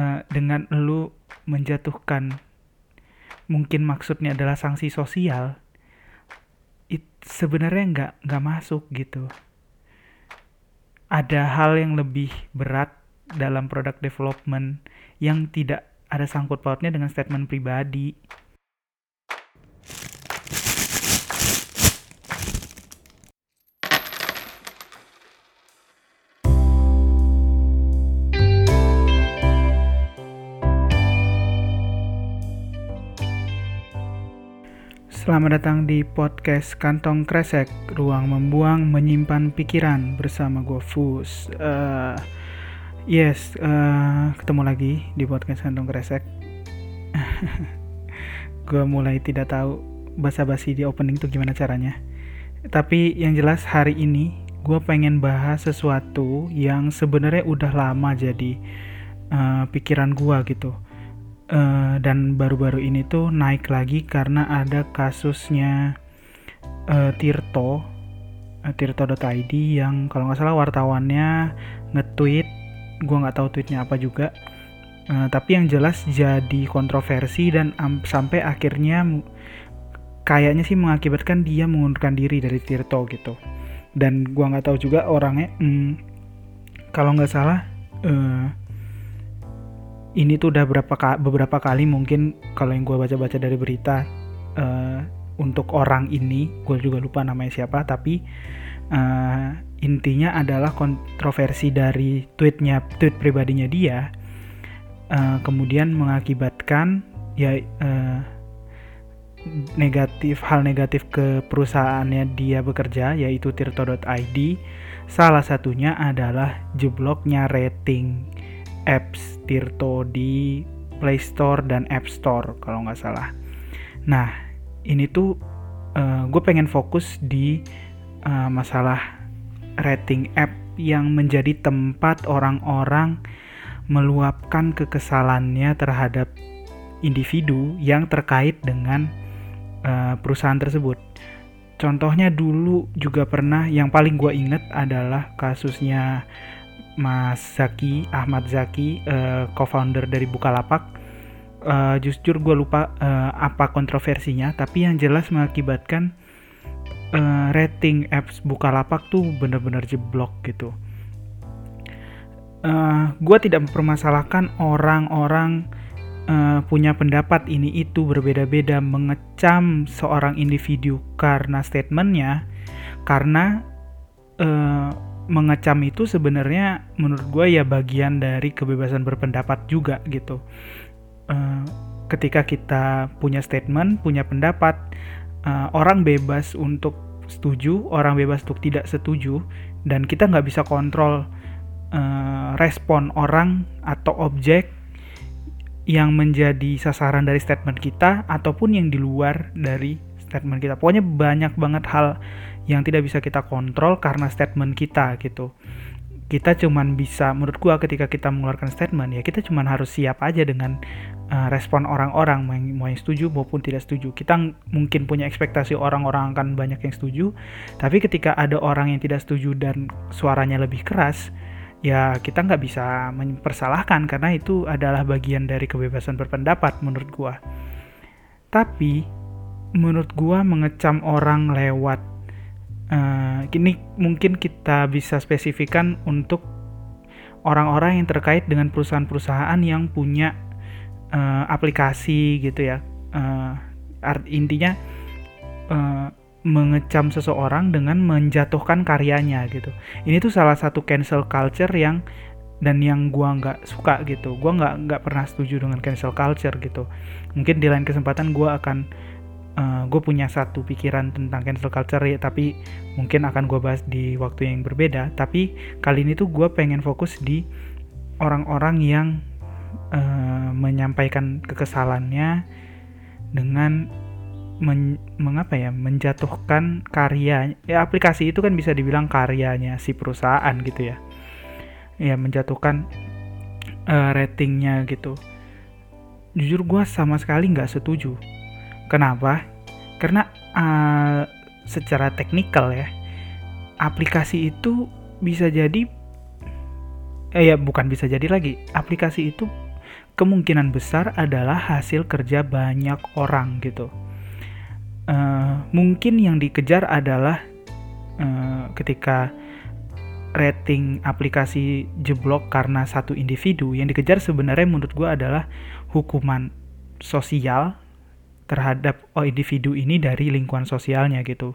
uh, dengan lu menjatuhkan mungkin maksudnya adalah sanksi sosial it sebenarnya nggak nggak masuk gitu. Ada hal yang lebih berat dalam product development yang tidak ada sangkut pautnya dengan statement pribadi Selamat datang di podcast Kantong Kresek, ruang membuang menyimpan pikiran bersama gue Fus. Uh, yes, uh, ketemu lagi di podcast Kantong Kresek. gue mulai tidak tahu basa-basi di opening tuh gimana caranya. Tapi yang jelas hari ini gue pengen bahas sesuatu yang sebenarnya udah lama jadi uh, pikiran gue gitu uh, dan baru-baru ini tuh naik lagi karena ada kasusnya uh, Tirto uh, Tirto.id yang kalau nggak salah wartawannya nge-tweet gue nggak tahu tweetnya apa juga. Uh, tapi yang jelas jadi kontroversi dan um, sampai akhirnya kayaknya sih mengakibatkan dia mengundurkan diri dari Tirto gitu. Dan gue nggak tahu juga orangnya hmm, kalau nggak salah uh, ini tuh udah berapa beberapa kali mungkin kalau yang gue baca-baca dari berita uh, untuk orang ini gue juga lupa namanya siapa tapi uh, intinya adalah kontroversi dari tweetnya tweet pribadinya dia uh, kemudian mengakibatkan ya uh, negatif hal negatif ke perusahaannya dia bekerja yaitu tirto.id salah satunya adalah jebloknya rating apps Tirto di Play Store dan App Store kalau nggak salah. Nah ini tuh uh, eh, gue pengen fokus di uh, masalah rating app yang menjadi tempat orang-orang meluapkan kekesalannya terhadap individu yang terkait dengan uh, perusahaan tersebut. Contohnya dulu juga pernah yang paling gue inget adalah kasusnya Mas Zaki Ahmad Zaki uh, co-founder dari Bukalapak. Uh, jujur gue lupa uh, apa kontroversinya tapi yang jelas mengakibatkan uh, rating apps Bukalapak tuh bener-bener jeblok gitu. Uh, gue tidak mempermasalahkan orang-orang uh, punya pendapat ini itu berbeda-beda mengecam seorang individu karena statementnya karena uh, mengecam itu sebenarnya menurut gue ya bagian dari kebebasan berpendapat juga gitu. Uh, ketika kita punya statement, punya pendapat, uh, orang bebas untuk setuju, orang bebas untuk tidak setuju, dan kita nggak bisa kontrol uh, respon orang atau objek yang menjadi sasaran dari statement kita ataupun yang di luar dari statement kita. Pokoknya banyak banget hal yang tidak bisa kita kontrol karena statement kita gitu. Kita cuman bisa menurut gua ketika kita mengeluarkan statement ya kita cuman harus siap aja dengan uh, respon orang-orang mau, mau yang setuju maupun tidak setuju. Kita mungkin punya ekspektasi orang-orang akan banyak yang setuju tapi ketika ada orang yang tidak setuju dan suaranya lebih keras ya kita nggak bisa mempersalahkan karena itu adalah bagian dari kebebasan berpendapat menurut gua. Tapi menurut gua mengecam orang lewat uh, ini mungkin kita bisa spesifikkan untuk orang-orang yang terkait dengan perusahaan-perusahaan yang punya uh, aplikasi gitu ya. Uh, art, intinya uh, mengecam seseorang dengan menjatuhkan karyanya gitu. Ini tuh salah satu cancel culture yang dan yang gua nggak suka gitu. Gua nggak nggak pernah setuju dengan cancel culture gitu. Mungkin di lain kesempatan gua akan uh, eh, gue punya satu pikiran tentang cancel culture ya tapi mungkin akan gue bahas di waktu yang berbeda. Tapi kali ini tuh gue pengen fokus di orang-orang yang uh, menyampaikan kekesalannya dengan men, mengapa ya? Menjatuhkan karya ya aplikasi itu kan bisa dibilang karyanya si perusahaan gitu ya. Ya menjatuhkan uh, ratingnya gitu. Jujur gue sama sekali nggak setuju Kenapa? Karena uh, secara teknikal ya, aplikasi itu bisa jadi eh ya bukan bisa jadi lagi. Aplikasi itu kemungkinan besar adalah hasil kerja banyak orang gitu. Uh, mungkin yang dikejar adalah uh, ketika rating aplikasi jeblok karena satu individu yang dikejar sebenarnya menurut gue adalah hukuman sosial terhadap oh, individu ini dari lingkungan sosialnya gitu.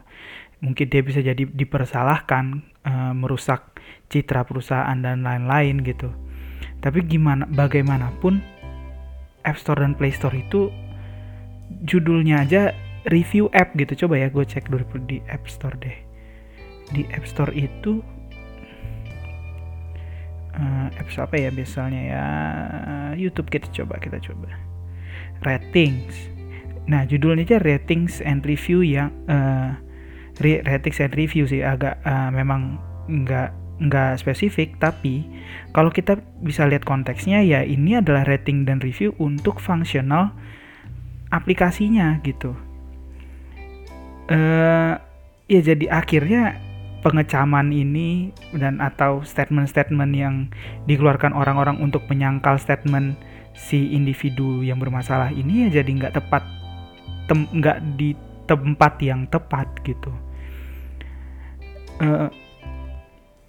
Mungkin dia bisa jadi dipersalahkan uh, merusak citra perusahaan dan lain-lain gitu. Tapi gimana bagaimanapun App Store dan Play Store itu judulnya aja review app gitu. Coba ya gue cek dulu di App Store deh. Di App Store itu uh, apps apa ya misalnya ya? YouTube kita coba kita coba. Ratings nah judulnya aja ratings and review yang uh, ratings and review sih agak uh, memang nggak nggak spesifik tapi kalau kita bisa lihat konteksnya ya ini adalah rating dan review untuk fungsional aplikasinya gitu. Uh, ya jadi akhirnya pengecaman ini dan atau statement-statement yang dikeluarkan orang-orang untuk menyangkal statement si individu yang bermasalah ini ya jadi nggak tepat nggak di tempat yang tepat gitu. Uh,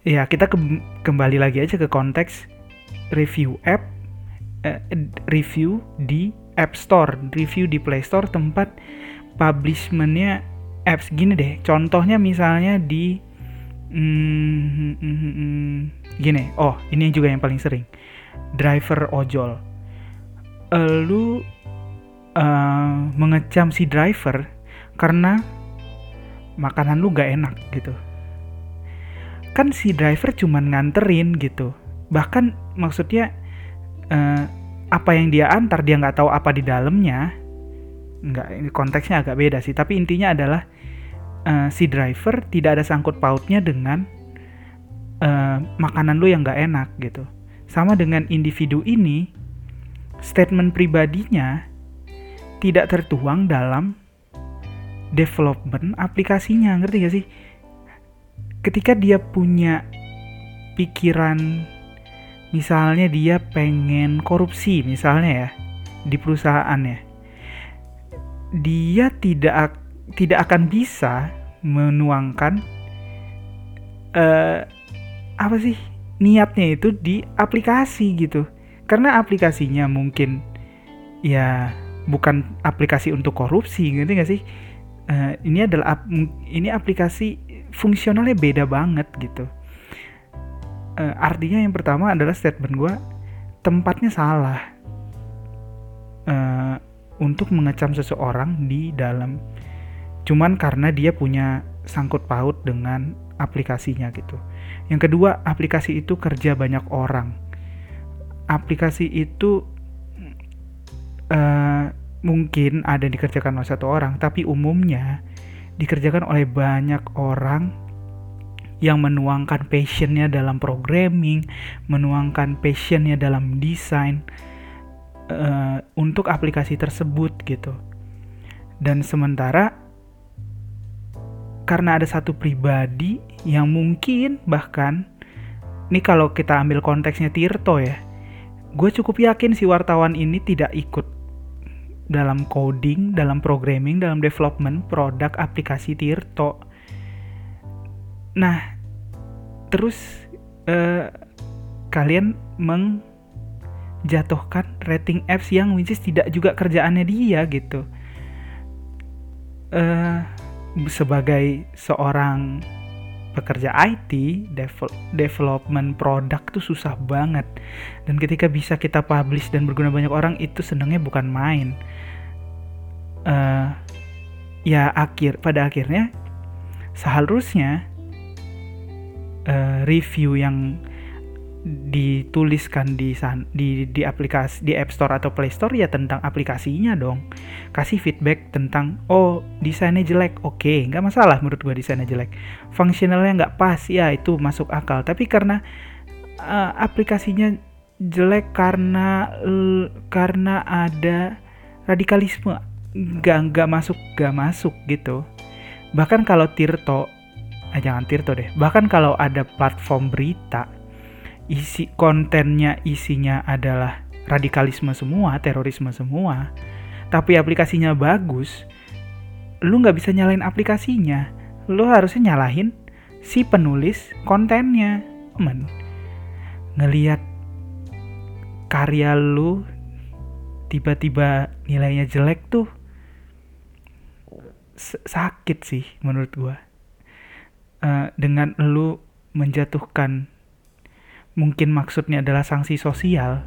ya kita ke kembali lagi aja ke konteks review app uh, review di App Store review di Play Store tempat publishmentnya apps gini deh. Contohnya misalnya di Hmm, hmm, hmm, gini, oh ini juga yang paling sering, driver ojol. Lu uh, mengecam si driver karena makanan lu gak enak gitu. Kan si driver cuman nganterin gitu. Bahkan maksudnya uh, apa yang dia antar dia nggak tahu apa di dalamnya. Nggak, konteksnya agak beda sih. Tapi intinya adalah uh, si driver tidak ada sangkut pautnya dengan uh, makanan lu yang gak enak gitu. Sama dengan individu ini, statement pribadinya tidak tertuang dalam development aplikasinya, ngerti gak sih? Ketika dia punya pikiran, misalnya dia pengen korupsi, misalnya ya, di perusahaan ya, dia tidak tidak akan bisa menuangkan uh, apa sih niatnya itu di aplikasi gitu karena aplikasinya mungkin ya bukan aplikasi untuk korupsi gitu gak sih uh, ini adalah ap ini aplikasi fungsionalnya beda banget gitu uh, artinya yang pertama adalah statement gue tempatnya salah uh, untuk mengecam seseorang di dalam cuman karena dia punya sangkut paut dengan aplikasinya gitu. Yang kedua, aplikasi itu kerja banyak orang. Aplikasi itu uh, mungkin ada dikerjakan oleh satu orang, tapi umumnya dikerjakan oleh banyak orang yang menuangkan passionnya dalam programming, menuangkan passionnya dalam desain uh, untuk aplikasi tersebut gitu. Dan sementara karena ada satu pribadi yang mungkin bahkan ini kalau kita ambil konteksnya Tirto ya gue cukup yakin si wartawan ini tidak ikut dalam coding, dalam programming, dalam development produk aplikasi Tirto. Nah, terus eh, kalian menjatuhkan rating apps yang which is tidak juga kerjaannya dia gitu. Eh, sebagai seorang pekerja IT, development produk tuh susah banget. Dan ketika bisa kita publish dan berguna banyak orang itu senangnya bukan main. Uh, ya akhir pada akhirnya seharusnya uh, review yang dituliskan di di di aplikasi di App Store atau Play Store ya tentang aplikasinya dong. Kasih feedback tentang oh desainnya jelek. Oke okay, nggak masalah menurut gua desainnya jelek. Fungsionalnya nggak pas ya itu masuk akal. Tapi karena uh, aplikasinya jelek karena uh, karena ada radikalisme nggak nggak masuk nggak masuk gitu. Bahkan kalau Tirto eh, jangan Tirto deh. Bahkan kalau ada platform berita isi kontennya isinya adalah radikalisme semua, terorisme semua, tapi aplikasinya bagus, lu nggak bisa nyalain aplikasinya. Lu harusnya nyalahin si penulis kontennya. Men, ngeliat karya lu tiba-tiba nilainya jelek tuh sakit sih menurut gua. Uh, dengan lu menjatuhkan mungkin maksudnya adalah sanksi sosial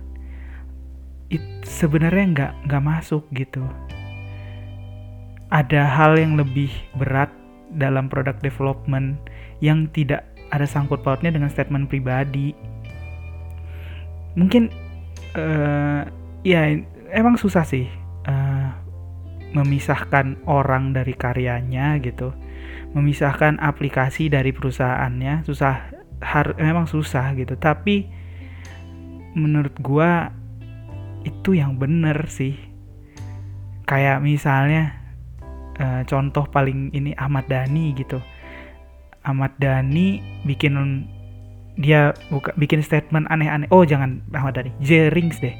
sebenarnya nggak nggak masuk gitu. Ada hal yang lebih berat dalam produk development yang tidak ada sangkut pautnya dengan statement pribadi. Mungkin uh, ya emang susah sih uh, memisahkan orang dari karyanya gitu. Memisahkan aplikasi dari perusahaannya susah har memang susah gitu. Tapi menurut gua itu yang bener sih. Kayak misalnya uh, contoh paling ini Ahmad Dhani gitu. Ahmad Dhani bikin dia buka bikin statement aneh-aneh. Oh jangan Ahmad Dhani Jerings deh.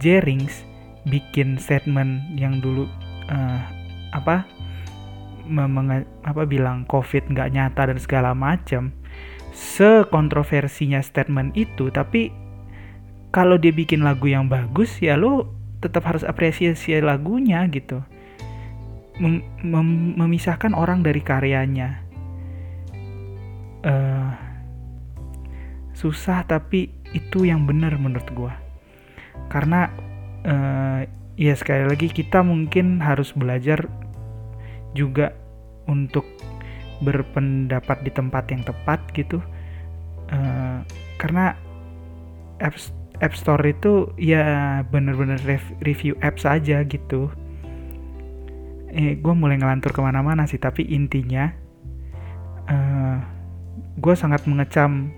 Jerings bikin statement yang dulu uh, apa apa bilang COVID nggak nyata dan segala macam sekontroversinya statement itu tapi kalau dia bikin lagu yang bagus ya lo tetap harus apresiasi lagunya gitu. Mem mem memisahkan orang dari karyanya. Uh, susah tapi itu yang benar menurut gue karena uh, ya sekali lagi kita mungkin harus belajar juga untuk berpendapat di tempat yang tepat gitu. Uh, karena apps App Store itu ya bener-bener review apps saja gitu. Eh gue mulai ngelantur ke mana-mana sih tapi intinya uh, eh, gue sangat mengecam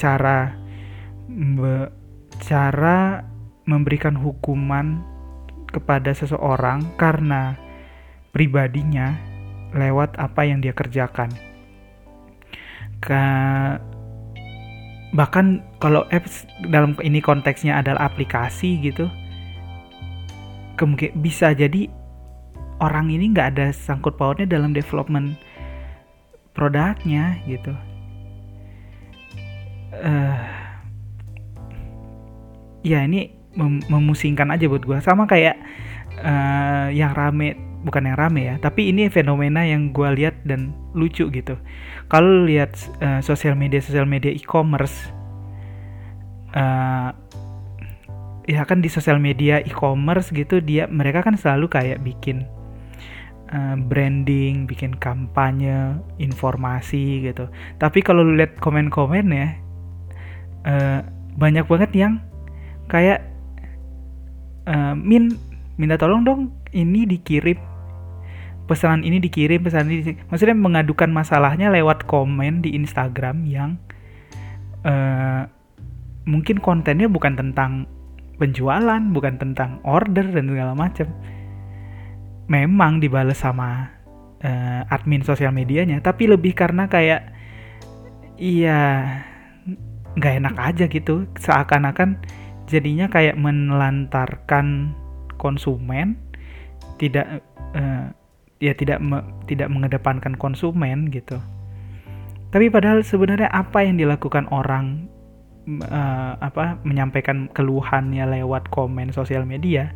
cara be, cara memberikan hukuman kepada seseorang karena pribadinya lewat apa yang dia kerjakan. Ke bahkan kalau apps dalam ini konteksnya adalah aplikasi gitu, kemungkin bisa jadi orang ini nggak ada sangkut pautnya dalam development produknya gitu. Uh, ya ini mem memusingkan aja buat gue sama kayak uh, yang rame bukan yang rame ya tapi ini fenomena yang gue lihat dan lucu gitu. Kalau lihat uh, sosial media sosial media e-commerce uh, ya kan di sosial media e-commerce gitu dia mereka kan selalu kayak bikin uh, branding bikin kampanye informasi gitu. Tapi kalau lihat komen-komen ya uh, banyak banget yang kayak uh, min minta tolong dong ini dikirim pesanan ini dikirim pesanan ini maksudnya mengadukan masalahnya lewat komen di Instagram yang uh, mungkin kontennya bukan tentang penjualan bukan tentang order dan segala macam memang dibales sama uh, admin sosial medianya tapi lebih karena kayak iya nggak enak aja gitu. Seakan-akan jadinya kayak menelantarkan konsumen tidak uh, ya tidak me, tidak mengedepankan konsumen gitu. Tapi padahal sebenarnya apa yang dilakukan orang uh, apa menyampaikan keluhannya lewat komen sosial media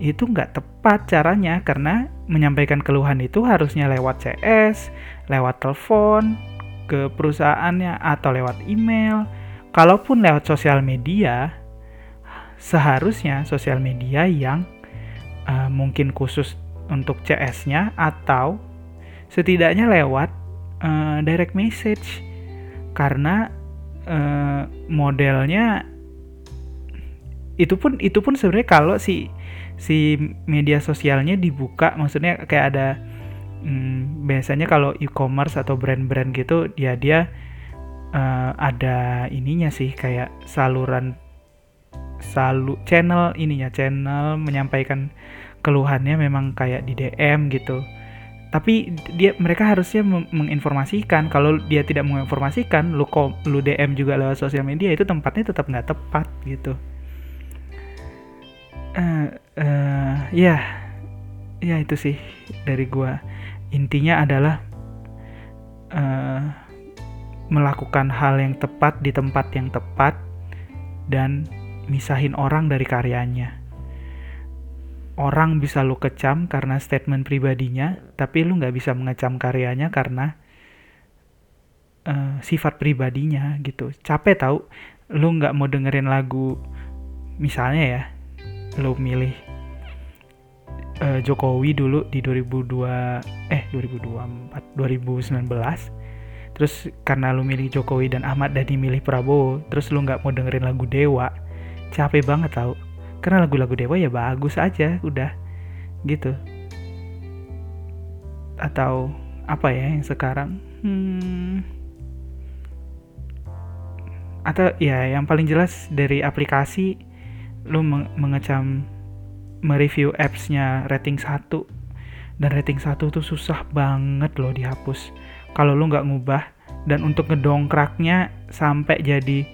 itu nggak tepat caranya karena menyampaikan keluhan itu harusnya lewat CS, lewat telepon ke perusahaannya atau lewat email. Kalaupun lewat sosial media, seharusnya sosial media yang uh, mungkin khusus untuk CS-nya atau setidaknya lewat uh, direct message. Karena uh, modelnya itu pun itu pun sebenarnya kalau si si media sosialnya dibuka maksudnya kayak ada hmm, biasanya kalau e-commerce atau brand-brand gitu dia dia uh, ada ininya sih kayak saluran salu channel ininya channel menyampaikan keluhannya memang kayak di DM gitu. Tapi dia mereka harusnya menginformasikan. Kalau dia tidak menginformasikan lu lu DM juga lewat sosial media itu tempatnya tetap nggak tepat gitu. Uh, ya ya itu sih dari gua. Intinya adalah uh, melakukan hal yang tepat di tempat yang tepat dan misahin orang dari karyanya orang bisa lu kecam karena statement pribadinya, tapi lu nggak bisa mengecam karyanya karena uh, sifat pribadinya gitu. Capek tau, lu nggak mau dengerin lagu, misalnya ya, lu milih uh, Jokowi dulu di 2002 eh 2024 2019 terus karena lu milih Jokowi dan Ahmad Dhani milih Prabowo terus lu nggak mau dengerin lagu Dewa capek banget tau karena lagu-lagu Dewa ya bagus aja udah. Gitu. Atau apa ya yang sekarang? Hmm, atau ya yang paling jelas dari aplikasi lu mengecam mereview appsnya rating 1 dan rating 1 tuh susah banget loh dihapus. Kalau lu nggak ngubah dan untuk ngedongkraknya sampai jadi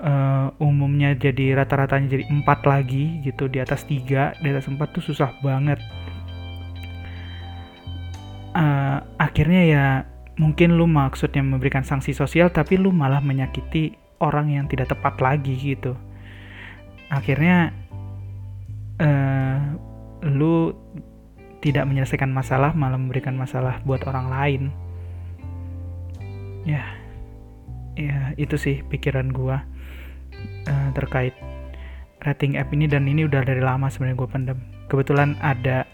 uh, umumnya jadi rata-ratanya jadi empat lagi gitu di atas tiga di atas empat tuh susah banget. Uh, akhirnya ya mungkin lu maksudnya memberikan sanksi sosial tapi lu malah menyakiti orang yang tidak tepat lagi gitu. Akhirnya uh, lu tidak menyelesaikan masalah malah memberikan masalah buat orang lain. Ya ya itu sih pikiran gua uh, terkait rating app ini dan ini udah dari lama sebenarnya gue pendem. Kebetulan ada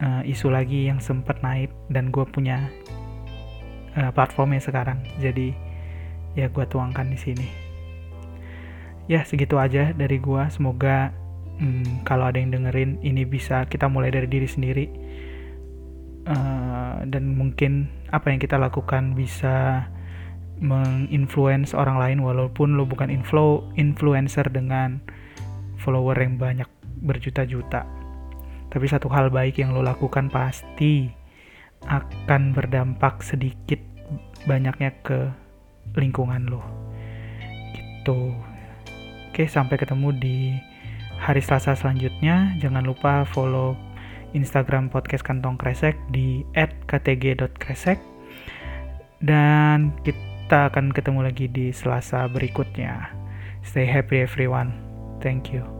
uh, isu lagi yang sempat naik dan gue punya uh, platformnya sekarang. Jadi ya gue tuangkan di sini. Ya segitu aja dari gue semoga hmm, kalau ada yang dengerin ini bisa kita mulai dari diri sendiri. Uh, dan mungkin apa yang kita lakukan bisa menginfluence orang lain walaupun lo bukan inflow influencer dengan follower yang banyak berjuta-juta. Tapi satu hal baik yang lo lakukan pasti akan berdampak sedikit banyaknya ke lingkungan lo. Gitu. Oke, sampai ketemu di hari Selasa selanjutnya. Jangan lupa follow Instagram podcast Kantong Kresek di @ktg.kresek dan kita kita akan ketemu lagi di Selasa berikutnya. Stay happy everyone. Thank you.